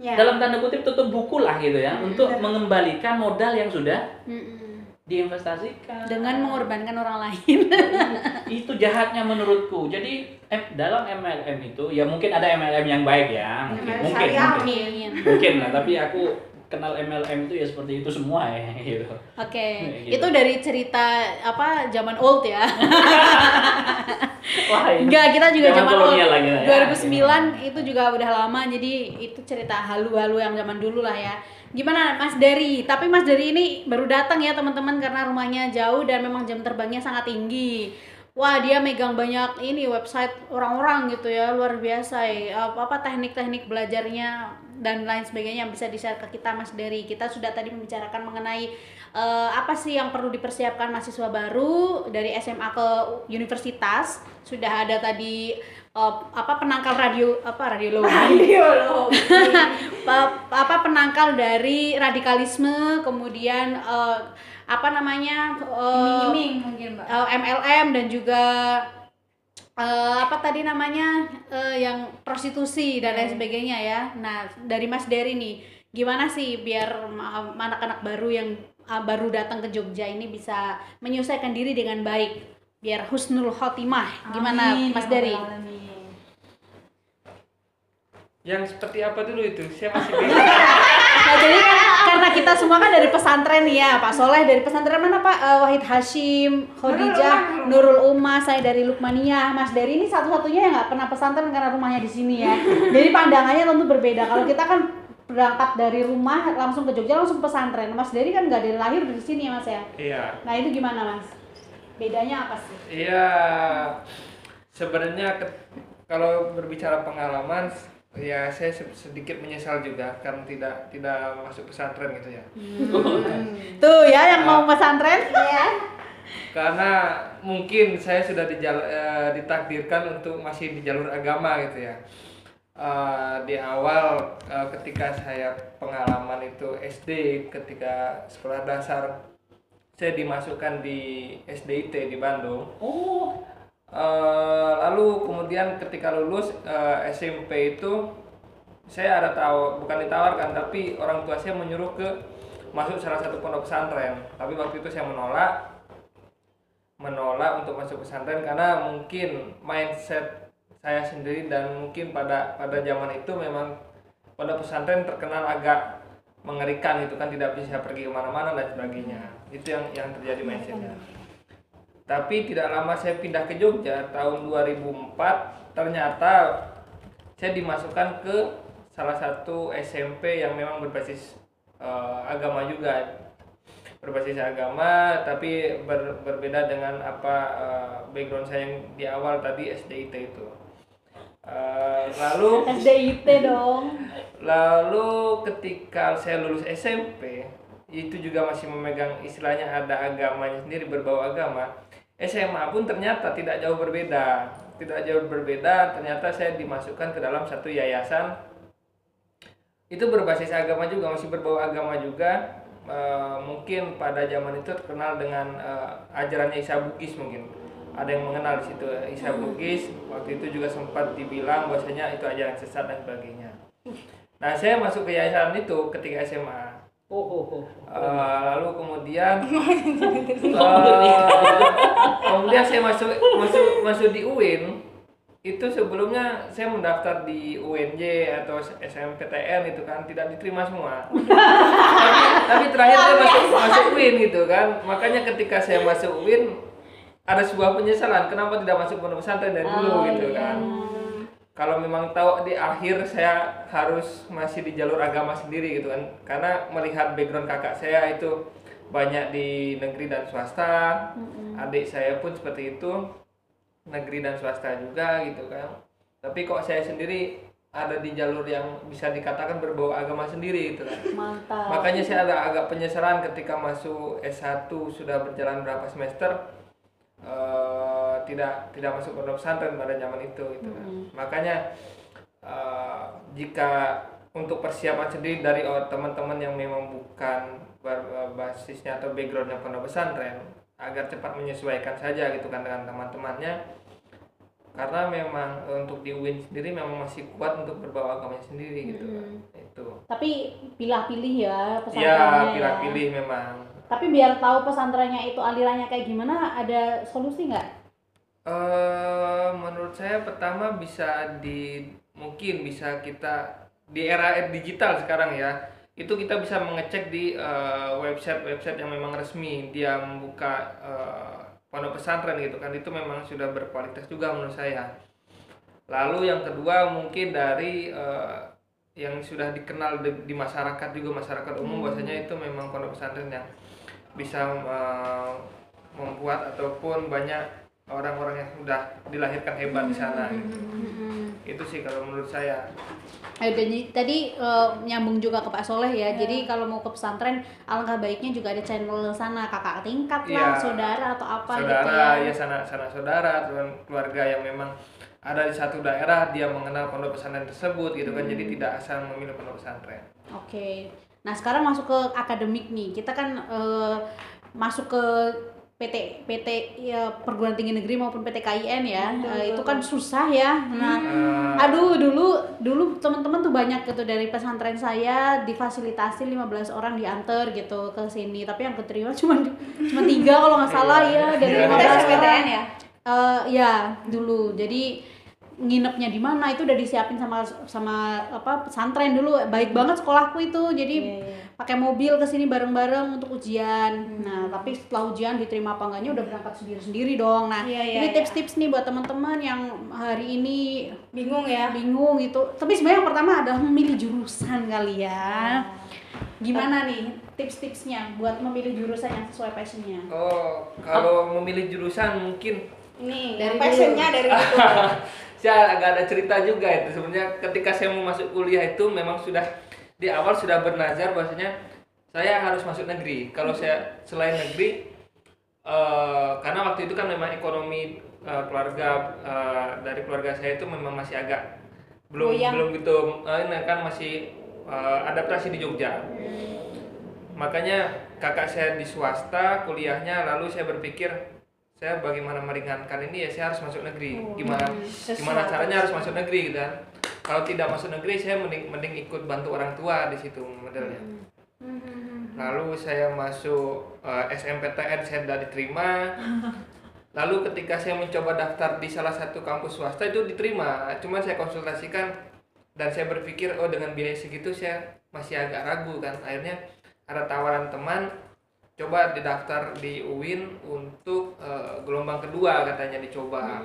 Speaker 3: Ya.
Speaker 2: dalam tanda kutip tutup buku lah gitu ya
Speaker 3: Hmm,
Speaker 2: untuk mengembalikan modal yang sudah
Speaker 1: Mm-mm.
Speaker 2: Diinvestasikan
Speaker 1: Dengan mengorbankan orang lain.
Speaker 2: itu jahatnya menurutku jadi dalam MLM itu ya mungkin ada MLM yang baik ya mungkin
Speaker 3: MLM
Speaker 2: mungkin mungkin, mungkin lah tapi aku kenal MLM itu ya seperti itu semua ya gitu
Speaker 1: Oke,
Speaker 2: Gitu.
Speaker 1: itu dari cerita apa zaman old ya.
Speaker 2: wah
Speaker 1: Enggak, kita juga
Speaker 2: zaman
Speaker 1: zaman old.
Speaker 2: lagi lah ya.
Speaker 1: 2009 itu juga udah lama, jadi itu cerita halu-halu yang zaman dulu lah ya. Gimana Mas Dari? Tapi Mas Dari ini baru datang ya teman-teman karena rumahnya jauh dan memang jam terbangnya sangat tinggi. Wah dia megang banyak ini website orang-orang gitu ya luar biasa ya apa, apa teknik-teknik belajarnya dan lain sebagainya yang bisa di-share ke kita Mas Dari. Kita sudah tadi membicarakan mengenai eh, apa sih yang perlu dipersiapkan mahasiswa baru dari SMA ke universitas. Sudah ada tadi eh, apa penangkal radio apa radiologi
Speaker 3: radio loh
Speaker 1: Pa- apa penangkal dari radikalisme kemudian eh, apa namanya
Speaker 3: iming mungkin mbak
Speaker 1: eh, MLM dan juga eh, apa tadi namanya eh, yang prostitusi dan lain sebagainya ya. Nah dari Mas Dery nih, gimana sih biar anak-anak baru yang ah, baru datang ke Jogja ini bisa menyesuaikan diri dengan baik, biar husnul khotimah. Gimana
Speaker 3: Amin,
Speaker 1: Mas Dery?
Speaker 3: Alamin.
Speaker 4: Yang seperti apa dulu itu? Masih bingung.
Speaker 1: Nah, jadi kan karena kita semua kan dari pesantren ya, Pak Soleh dari pesantren mana Pak? Eh, Wahid Hashim, Khadijah, Nurul Umah, saya dari Lukmaniyah, Mas Dery ini satu-satunya yang nggak pernah pesantren karena rumahnya di sini ya. Jadi pandangannya tentu berbeda. Kalau kita kan berangkat dari rumah langsung ke Jogja langsung pesantren. Mas Dery kan nggak dari lahir di sini ya Mas ya.
Speaker 4: Iya.
Speaker 1: Nah itu gimana Mas? Bedanya apa sih?
Speaker 4: Iya. Sebenarnya kalau berbicara pengalaman ya saya se- sedikit menyesal juga karena tidak tidak masuk pesantren gitu ya.
Speaker 1: Tuh ya yang mau pesantren.
Speaker 3: Iya.
Speaker 4: Karena mungkin saya sudah dijal- eh, ditakdirkan untuk masih di jalur agama gitu ya. Eh, di awal eh, ketika saya pengalaman itu SD ketika sekolah dasar saya dimasukkan di SDIT di Bandung.
Speaker 2: Oh,
Speaker 4: Eh, lalu kemudian ketika lulus eh, SMP itu saya ada tahu bukan ditawarkan tapi orang tua saya menyuruh ke masuk salah satu pondok pesantren. Tapi waktu itu saya menolak menolak untuk masuk pesantren karena mungkin mindset saya sendiri dan mungkin pada pada zaman itu memang pondok pesantren terkenal agak mengerikan itu kan tidak bisa pergi ke mana-mana dan sebagainya. Itu yang yang terjadi mindsetnya tapi tidak lama saya pindah ke Jogja tahun 2004 ternyata saya dimasukkan ke salah satu SMP yang memang berbasis eh, agama juga berbasis agama tapi ber- berbeda dengan apa eh, background saya yang di awal tadi SDIT itu Eh, lalu
Speaker 1: SDIT dong.
Speaker 4: Lalu ketika saya lulus SMP, itu juga masih memegang istilahnya ada agamanya sendiri berbau agama. SMA pun ternyata tidak jauh berbeda. Tidak jauh berbeda, ternyata saya dimasukkan ke dalam satu yayasan. Itu berbasis agama juga, masih berbau agama juga. Eh, mungkin pada zaman itu terkenal dengan eh, ajarannya Isa Bugis mungkin. Ada yang mengenal di situ Isa Bugis. Waktu itu juga sempat dibilang bahwasanya itu ajaran sesat dan sebagainya. Nah, saya masuk ke yayasan itu ketika SMA.
Speaker 2: Oh, oh, oh.
Speaker 4: Eh, lalu kemudian eh, kemudian saya masuk masuk masuk di UIN. Itu sebelumnya saya mendaftar di UNJ atau SMPTN itu kan tidak diterima semua. Tapi, tapi terakhir saya masuk masuk UIN gitu kan. Makanya ketika saya masuk UIN ada sebuah penyesalan kenapa tidak masuk pondok pesantren dari dulu gitu kan kalau memang tahu di akhir saya harus masih di jalur agama sendiri gitu kan. Karena melihat background kakak saya itu banyak di negeri dan swasta. Adik saya pun seperti itu. Negeri dan swasta juga gitu kan. Tapi kok saya sendiri ada di jalur yang bisa dikatakan berbau agama sendiri gitu kan.
Speaker 1: Mantap.
Speaker 4: makanya saya ada agak penyesalan ketika masuk S1 sudah berjalan berapa semester eh, tidak tidak masuk pondok pesantren pada zaman itu gitu kan. makanya eh, jika untuk persiapan sendiri dari oh, teman-teman yang memang bukan ber- basisnya atau backgroundnya pondok pesantren agar cepat menyesuaikan saja gitu kan dengan teman-temannya karena memang eh, untuk di UIN sendiri memang masih kuat untuk berbau agamanya sendiri gitu kan. itu
Speaker 1: Tapi pilah-pilih ya
Speaker 4: ya
Speaker 1: pesantrennya ya.
Speaker 4: pilih-pilih memang
Speaker 1: Tapi biar tahu pesantrennya itu alirannya kayak gimana, ada solusi nggak?
Speaker 4: Eh menurut saya pertama bisa di mungkin bisa kita di era digital sekarang ya itu kita bisa mengecek di eh, website-website yang memang resmi dia membuka eh, pondok pesantren gitu kan itu memang sudah berkualitas juga menurut saya. Lalu yang kedua mungkin dari eh, yang sudah dikenal di, di masyarakat juga masyarakat umum bahwasanya itu memang pondok pesantren yang bisa eh, membuat ataupun banyak orang-orang yang sudah dilahirkan hebat di sana gitu. itu sih kalau menurut saya
Speaker 1: Ayo, dan jadi- tadi eh, nyambung juga ke Pak Soleh ya. Jadi kalau mau ke pesantren, alangkah baiknya juga ada channel sana kakak tingkat lah,
Speaker 4: Iya.
Speaker 1: saudara atau apa gitu
Speaker 4: saudara
Speaker 1: ya.
Speaker 4: ya sanak sanak saudara teman keluarga yang memang ada di satu daerah dia mengenal pondok pesantren tersebut gitu kan jadi tidak asal memilih pondok pesantren
Speaker 1: Oke. Nah, sekarang masuk ke akademik nih. Kita kan eh, masuk ke PT PT ya, perguruan tinggi negeri maupun PT KIN ya. Eh, itu kan susah ya. Nah,
Speaker 4: Eh,
Speaker 1: aduh dulu dulu teman-teman tuh banyak gitu dari pesantren saya difasilitasi 15 orang diantar gitu ke sini. Tapi yang keterima cuma cuma tiga kalau nggak salah ya dari
Speaker 4: Iya.
Speaker 1: 15
Speaker 3: Tes
Speaker 1: orang.
Speaker 3: PTN ya
Speaker 1: Eh, ya dulu jadi nginepnya di mana itu udah disiapin sama sama apa pesantren dulu. Baik banget sekolahku itu. Jadi
Speaker 3: Iya, iya.
Speaker 1: pakai mobil ke sini bareng-bareng untuk ujian. Nah tapi setelah ujian diterima apa enggaknya udah berangkat sendiri-sendiri dong. Nah
Speaker 3: Iya, iya,
Speaker 1: ini
Speaker 3: iya.
Speaker 1: tips-tips nih buat teman-teman yang hari ini
Speaker 3: bingung ya?
Speaker 1: bingung gitu. Tapi sebenarnya yang pertama adalah memilih jurusan kali ya. Gimana nih tips-tipsnya buat memilih jurusan yang sesuai passionnya?
Speaker 4: Oh kalau memilih jurusan mungkin
Speaker 3: nih
Speaker 1: Dari
Speaker 3: dari passionnya dari itu
Speaker 4: saya agak ada cerita juga itu. Sebenarnya ketika saya mau masuk kuliah itu memang sudah di awal sudah bernazar bahwasanya saya harus masuk negeri. Kalau saya selain negeri eh, karena waktu itu kan memang ekonomi eh, keluarga eh, dari keluarga saya itu memang masih agak belum
Speaker 3: Goyang.
Speaker 4: belum gitu eh, ini kan masih eh, adaptasi di Jogja. Makanya kakak saya di swasta kuliahnya lalu saya berpikir saya bagaimana meringankan ini ya saya harus masuk negeri. Gimana gimana
Speaker 3: sesuatu.
Speaker 4: caranya harus masuk negeri gitu kan. Kalau tidak masuk negeri saya mending mending ikut bantu orang tua di situ modelnya. Lalu saya masuk eh, SMPTN saya tidak diterima. Lalu ketika saya mencoba daftar di salah satu kampus swasta itu diterima. Cuma saya konsultasikan dan saya berpikir oh dengan biaya segitu saya masih agak ragu kan. Akhirnya ada tawaran teman coba didaftar di UIN untuk eh, gelombang kedua katanya dicoba.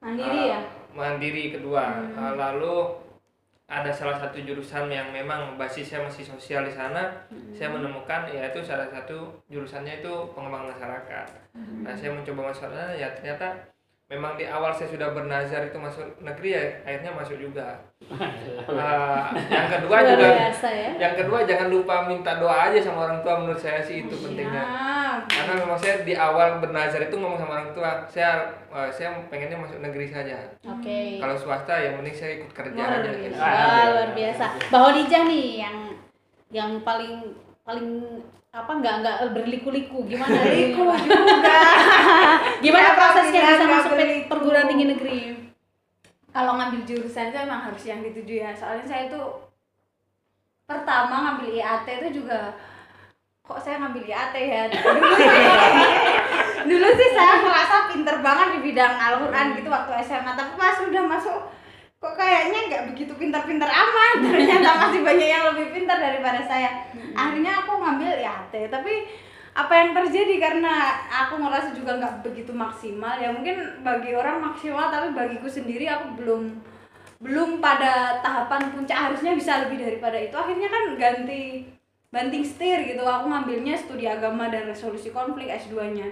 Speaker 3: Mandiri ya?
Speaker 4: Eh, mandiri kedua. Eh, lalu ada salah satu jurusan yang memang basisnya masih sosial di sana. Saya menemukan yaitu salah satu jurusannya itu pengembangan masyarakat. Nah saya mencoba masuk sana ya ternyata memang di awal saya sudah bernazar itu masuk negeri ya akhirnya masuk juga. Eh, yang kedua
Speaker 1: luar
Speaker 4: juga
Speaker 1: biasa ya.
Speaker 4: yang kedua jangan lupa minta doa aja sama orang tua menurut saya sih itu pentingnya.
Speaker 3: Nah
Speaker 4: karena memang saya di awal bernazar itu ngomong sama orang tua saya eh, saya pengennya masuk negeri saja.
Speaker 1: Oke.
Speaker 4: Kalau swasta ya mending saya ikut kerja
Speaker 3: Luar
Speaker 4: aja.
Speaker 3: biasa.
Speaker 1: Wah, luar biasa. Bahwa Dijah nih yang yang paling paling apa nggak nggak berliku-liku? Gimana?
Speaker 3: Liku
Speaker 1: gimana,
Speaker 3: juga.
Speaker 1: Gimana
Speaker 3: Nggak
Speaker 1: prosesnya bisa masuk
Speaker 3: berliku.
Speaker 1: perguruan tinggi negeri?
Speaker 3: Kalau ngambil jurusan itu emang harus yang dituju ya. Soalnya saya itu pertama ngambil IAT itu juga kok saya ngambil IAT ya dulu sih, dulu sih saya merasa pinter banget di bidang Al-Quran gitu waktu SMA tapi pas udah masuk kok kayaknya nggak begitu pinter-pinter amat? Ternyata masih banyak yang lebih pintar daripada saya. Akhirnya aku ngambil IAT tapi apa yang terjadi? Karena aku ngerasa juga nggak begitu maksimal. Ya mungkin bagi orang maksimal tapi bagiku sendiri aku belum belum pada tahapan puncak. Harusnya bisa lebih daripada itu. Akhirnya kan ganti banting setir gitu. Aku ngambilnya studi agama dan resolusi konflik S2 nya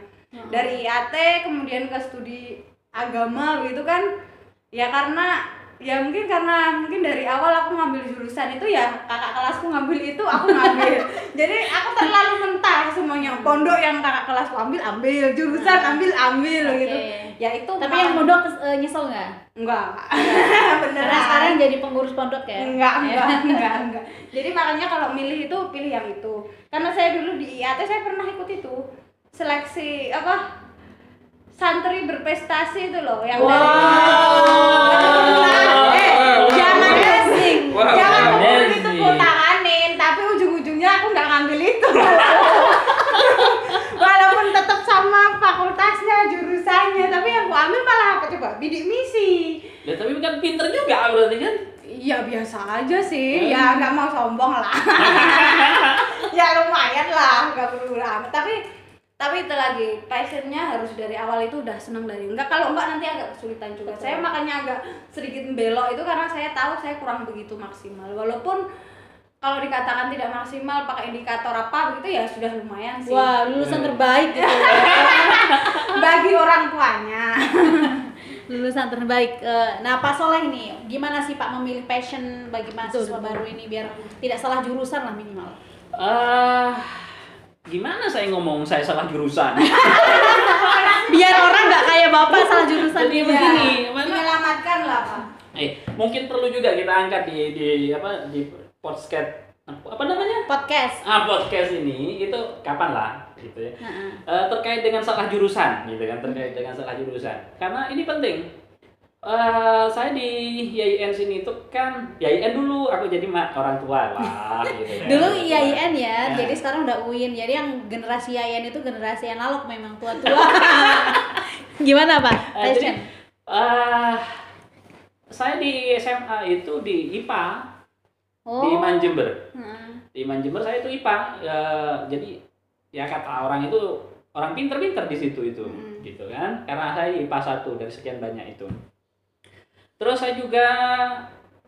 Speaker 3: dari IAT kemudian ke studi agama gitu kan. Ya karena ya mungkin karena mungkin dari awal aku ngambil jurusan itu ya kakak kelasku ngambil itu aku ngambil. Jadi aku terlalu mentah semuanya. Pondok yang kakak kelasku ambil ambil. Jurusan ambil ambil
Speaker 1: Oke.
Speaker 3: gitu. Ya itu
Speaker 1: tapi yang mondok eh, nyesel nggak?
Speaker 3: Enggak.
Speaker 1: Karena
Speaker 3: beneran.
Speaker 1: sekarang jadi pengurus pondok ya?
Speaker 3: Enggak enggak enggak enggak. Jadi makanya kalau milih itu pilih yang itu. Karena saya dulu di IAT saya pernah ikut itu. Seleksi apa? Santri berprestasi itu loh yang dari
Speaker 1: Wow.
Speaker 3: eh jangan asing
Speaker 4: Wow,
Speaker 3: jangan ngomong itu
Speaker 2: amazing.
Speaker 3: ku tanganin tapi ujung-ujungnya aku nggak ngambil itu walaupun tetap sama fakultasnya jurusannya tapi yang aku ambil coba bidik misi
Speaker 2: Ya tapi kan pinter juga berarti kan.
Speaker 3: Iya biasa aja sih, ya nggak mau sombong lah. ya lumayan lah, nggak perlu lah. Tapi tapi itu lagi passionnya harus dari awal itu udah seneng dari enggak kalau enggak nanti agak kesulitan juga. Saya makanya agak sedikit belok itu karena saya tahu saya kurang begitu maksimal. Walaupun kalau dikatakan tidak maksimal pakai indikator apa begitu ya sudah lumayan sih
Speaker 1: wah lulusan terbaik gitu
Speaker 3: bagi orang tuanya.
Speaker 1: Lulusan terbaik. Eh, nah Pak Soleh nih gimana sih Pak memilih passion bagi mahasiswa baru ini biar tidak salah jurusan lah minimal?
Speaker 2: Ah, gimana saya ngomong saya salah jurusan?
Speaker 1: Biar orang nggak kayak bapak salah jurusan
Speaker 2: Jadi
Speaker 1: dia.
Speaker 2: begini,
Speaker 3: Ya,
Speaker 2: mana-
Speaker 3: menyelamatkan lah pak.
Speaker 2: Eh mungkin perlu juga kita angkat di di apa di podcast apa namanya?
Speaker 1: Podcast.
Speaker 2: Ah podcast ini itu kapan lah gitu ya.
Speaker 1: Heeh.
Speaker 2: Eh, terkait dengan salah jurusan gitu kan terkait dengan salah jurusan karena ini penting Eh, saya di YIN sini itu kan YIN dulu aku jadi orang tua lah gitu kan.
Speaker 1: Dulu IAIN ya,
Speaker 2: Ya.
Speaker 1: jadi sekarang udah UIN. Jadi yang generasi IAIN itu generasi analog memang tua-tua. Gimana Pak?
Speaker 2: Eh, jadi eh, saya di SMA itu di IPA
Speaker 1: Oh.
Speaker 2: di Iman Jember
Speaker 1: Heeh.
Speaker 2: di Iman Jember saya itu IPA Eh, jadi ya kata orang itu orang pinter-pinter di situ itu
Speaker 1: Hmm.
Speaker 2: gitu kan karena saya IPA satu dari sekian banyak itu terus saya juga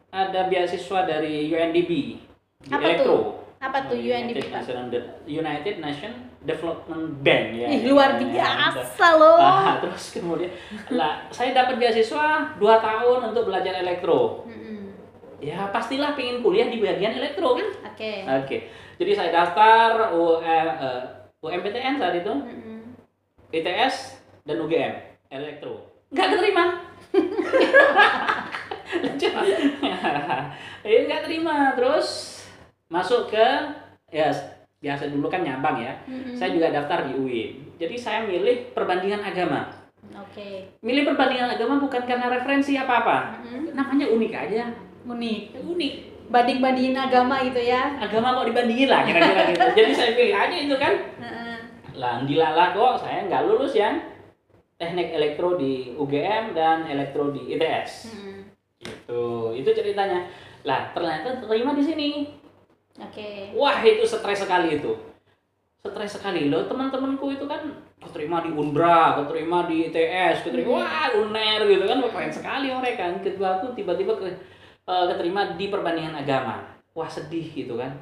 Speaker 2: ada beasiswa dari UNDP di
Speaker 1: Apa
Speaker 2: elektro
Speaker 1: Apa tuh UNDP, Pak?
Speaker 2: National De- United Nation Development Bank ya
Speaker 1: Ih, luar
Speaker 2: Ya,
Speaker 1: biasa loh.
Speaker 2: Ah, terus kemudian lah saya dapat beasiswa 2 tahun untuk belajar elektro
Speaker 1: Mm-mm.
Speaker 2: Ya pastilah pengen kuliah di bagian elektro kan
Speaker 1: Oke.
Speaker 2: Oke, jadi saya daftar UM, eh, UMPTN saat itu,
Speaker 1: Mm-mm.
Speaker 2: ITS dan UGM, elektro. Nggak keterima. Lucu. Eh, nggak terima. Terus masuk ke, ya biasa dulu kan nyambang ya.
Speaker 1: Mm-mm.
Speaker 2: Saya juga daftar di UIN. Jadi saya milih perbandingan agama.
Speaker 1: Oke.
Speaker 2: Milih perbandingan agama bukan karena referensi apa-apa.
Speaker 1: Mm-mm.
Speaker 2: Namanya unik aja.
Speaker 1: Unik.
Speaker 2: Unik.
Speaker 1: Banding-bandingin agama gitu ya.
Speaker 2: Agama kok dibandingin lah kira-kira gitu. Jadi saya pilih aja itu kan.
Speaker 1: Heeh.
Speaker 2: lah dilalah kok saya nggak lulus yang teknik elektro di UGM dan elektro di ITS
Speaker 1: Mm-mm.
Speaker 2: gitu itu ceritanya lah ternyata terima di sini
Speaker 1: Oke.
Speaker 2: wah itu stres sekali itu stres sekali loh teman-temanku itu kan keterima di Unbra keterima di ITS keterima wah UNER gitu kan keren sekali mereka kedua aku tiba-tiba ke, eh, keterima di perbandingan agama wah sedih gitu kan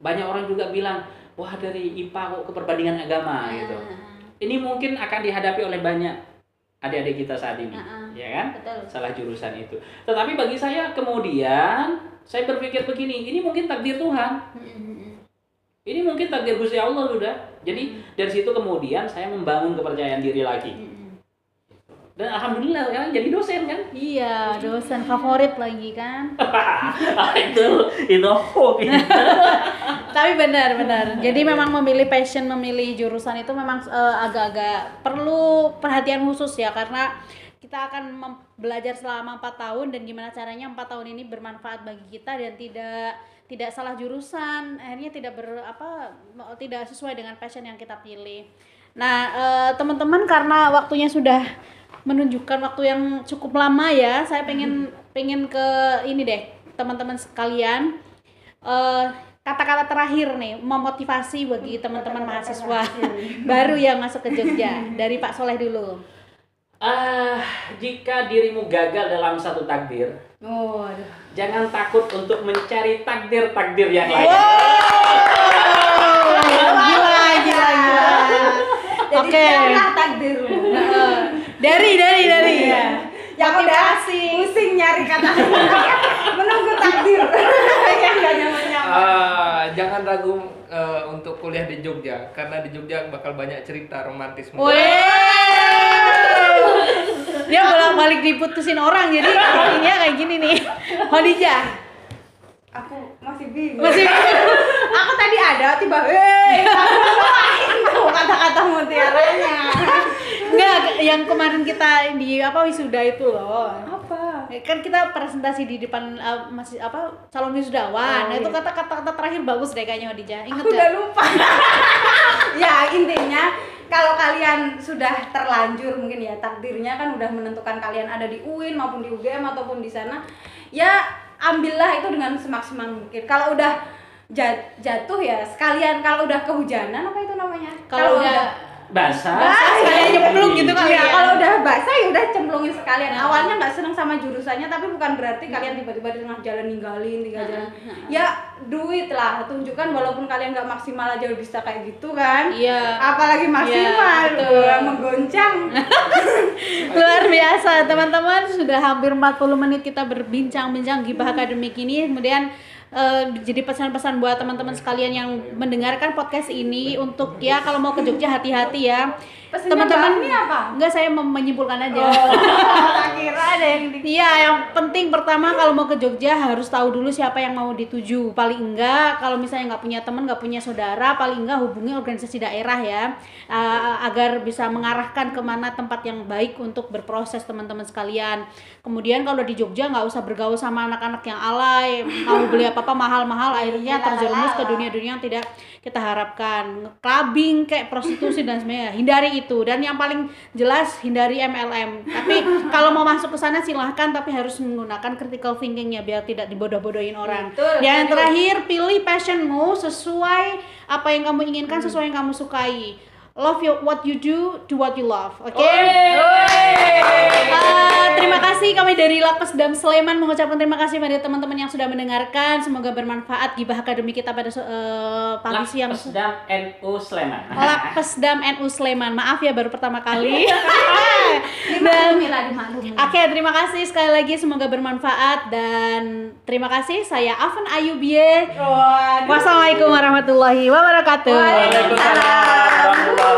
Speaker 2: banyak orang juga bilang wah dari IPA kok ke perbandingan agama gitu
Speaker 1: Ah,
Speaker 2: ini mungkin akan dihadapi oleh banyak adik-adik kita saat ini,
Speaker 1: Ah, ah.
Speaker 2: ya kan?
Speaker 1: Betul.
Speaker 2: Salah jurusan itu. Tetapi bagi saya kemudian saya berpikir begini, ini mungkin takdir Tuhan,
Speaker 1: Mm-mm.
Speaker 2: ini mungkin takdir Gusti Allah sudah. Jadi dari situ kemudian saya membangun kepercayaan diri lagi. Dan alhamdulillah sekarang jadi dosen kan?
Speaker 1: Iya, dosen favorit lagi kan.
Speaker 2: Itu itu hobi.
Speaker 1: Tapi benar benar. Jadi memang memilih passion, memilih jurusan itu memang eh, agak-agak perlu perhatian khusus ya karena kita akan mem- belajar selama empat tahun dan gimana caranya empat tahun ini bermanfaat bagi kita dan tidak tidak salah jurusan akhirnya tidak ber apa tidak sesuai dengan passion yang kita pilih. Nah eh, teman-teman karena waktunya sudah menunjukkan waktu yang cukup lama ya. Saya pengen pengen ke ini deh teman-teman sekalian. Eh, kata-kata terakhir nih memotivasi bagi teman-teman mahasiswa baru yang masuk ke Jogja. Dari Pak Soleh dulu.
Speaker 2: Ah, jika dirimu gagal dalam satu takdir,
Speaker 3: oh aduh
Speaker 2: jangan takut untuk mencari takdir-takdir yang lain.
Speaker 1: gila, gila, gila.
Speaker 3: jadi
Speaker 1: Oke.
Speaker 3: carilah takdirmu
Speaker 1: Dari, dari, dari.
Speaker 3: Iya. yang udah. pusing nyari kata. Menunggu takdir. Yang gak nyaman nyaman
Speaker 4: Ah, jangan ragu eh, untuk kuliah di Jogja. Karena di Jogja bakal banyak cerita romantis.
Speaker 1: Dia bolak-balik diputusin orang jadi artinya kayak gini nih. Khadijah.
Speaker 3: aku masih bingung.
Speaker 1: Masih
Speaker 3: aku tadi ada tiba tuh kata-kata mutiaranya
Speaker 1: enggak yang kemarin kita di apa wisuda itu loh.
Speaker 3: apa?
Speaker 1: Kan kita presentasi di depan uh, masih apa calon wisudawan.
Speaker 3: Oh,
Speaker 1: nah itu
Speaker 3: iya.
Speaker 1: kata kata terakhir bagus deh kayaknya Khadijah inget
Speaker 3: aku
Speaker 1: gak?
Speaker 3: udah lupa. Ya intinya kalau kalian sudah terlanjur mungkin ya takdirnya kan udah menentukan kalian ada di UIN maupun di UGM ataupun di sana ya ambillah itu dengan semaksimal mungkin. Kalau udah jat- jatuh ya sekalian. Kalau udah kehujanan apa itu namanya?
Speaker 1: Kalau udah
Speaker 2: Basah.
Speaker 1: basah sekalian nyemplung gitu kali
Speaker 3: Iya,
Speaker 1: ya
Speaker 3: kalau udah basah ya udah cemplungin sekalian. Awalnya nggak seneng sama jurusannya, tapi bukan berarti kalian tiba-tiba di tengah jalan ninggalin, tinggal jalan. Ya duit lah, tunjukkan walaupun kalian nggak maksimal aja udah bisa kayak gitu kan.
Speaker 1: Iya.
Speaker 3: Apalagi maksimal,
Speaker 1: Iya, betul.
Speaker 3: wah, menggoncang.
Speaker 1: luar biasa teman-teman sudah hampir 40 menit kita berbincang-bincang gibah akademik ini kemudian eh, jadi pesan-pesan buat teman-teman sekalian yang mendengarkan podcast ini untuk ya kalau mau ke Jogja hati-hati ya. Teman-teman
Speaker 3: apa?
Speaker 1: Enggak saya menyimpulkan aja.
Speaker 3: Tak kira ada yang di
Speaker 1: Iya, yang penting pertama kalau mau ke Jogja harus tahu dulu siapa yang mau dituju. Paling enggak kalau misalnya nggak punya teman, nggak punya saudara, paling enggak hubungi organisasi daerah ya, uh, agar bisa mengarahkan ke mana tempat yang baik untuk berproses teman-teman sekalian. Kemudian kalau di Jogja nggak usah bergaul sama anak-anak yang alay, mau beli apa-apa mahal-mahal, akhirnya terjerumus ke dunia-dunia yang tidak kita harapkan. Clubbing kayak prostitusi dan sebagainya, hindari itu. Dan yang paling jelas hindari MLM. Tapi kalau mau masuk ke sana silahkan, tapi harus menggunakan critical thinkingnya biar tidak dibodoh-bodohin orang.
Speaker 3: Betul,
Speaker 1: yang
Speaker 3: betul.
Speaker 1: terakhir pilih passionmu sesuai apa yang kamu inginkan, sesuai yang kamu sukai. Love your, what you do, do what you love. Oke. Uh, terima kasih kami dari Lapas Dam Sleman mengucapkan terima kasih pada teman-teman yang sudah mendengarkan. Semoga bermanfaat gibah akademi kita pada uh, pagi siang.
Speaker 2: Lapesdam NU Sleman.
Speaker 1: Lapesdam NU Sleman. Maaf ya baru pertama kali.
Speaker 3: dimaklumi.
Speaker 1: Oke, terima kasih sekali lagi semoga bermanfaat dan terima kasih saya Avan Ayubie.
Speaker 3: Waduh.
Speaker 1: Wassalamualaikum warahmatullahi wabarakatuh.
Speaker 3: Waalaikumsalam.